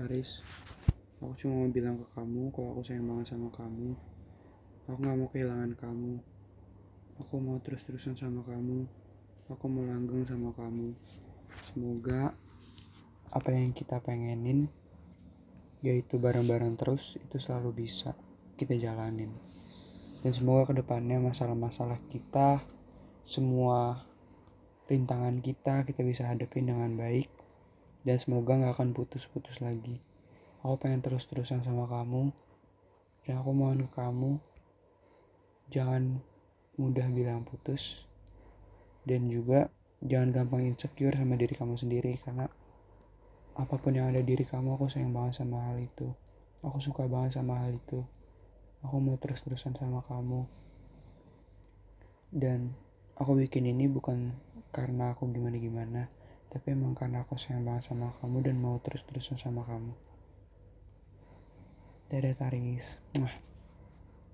Karis, aku cuma mau bilang ke kamu kalau aku sayang banget sama kamu. Aku gak mau kehilangan kamu. Aku mau terus-terusan sama kamu. Aku mau langgeng sama kamu. Semoga apa yang kita pengenin, yaitu bareng-bareng terus, itu selalu bisa kita jalanin. Dan semoga ke depannya masalah-masalah kita, semua rintangan kita, kita bisa hadapin dengan baik. Dan semoga gak akan putus-putus lagi. Aku pengen terus-terusan sama kamu. Dan aku mohon ke kamu, jangan mudah bilang putus. Dan juga jangan gampang insecure sama diri kamu sendiri. Karena apa pun yang ada di diri kamu, aku sayang banget sama hal itu. Aku suka banget sama hal itu. Aku mau terus-terusan sama kamu. Dan aku bikin ini bukan karena aku gimana-gimana tapi emang karena aku sayang banget sama kamu dan mau terus-terusan sama kamu dadah Taris Mwah.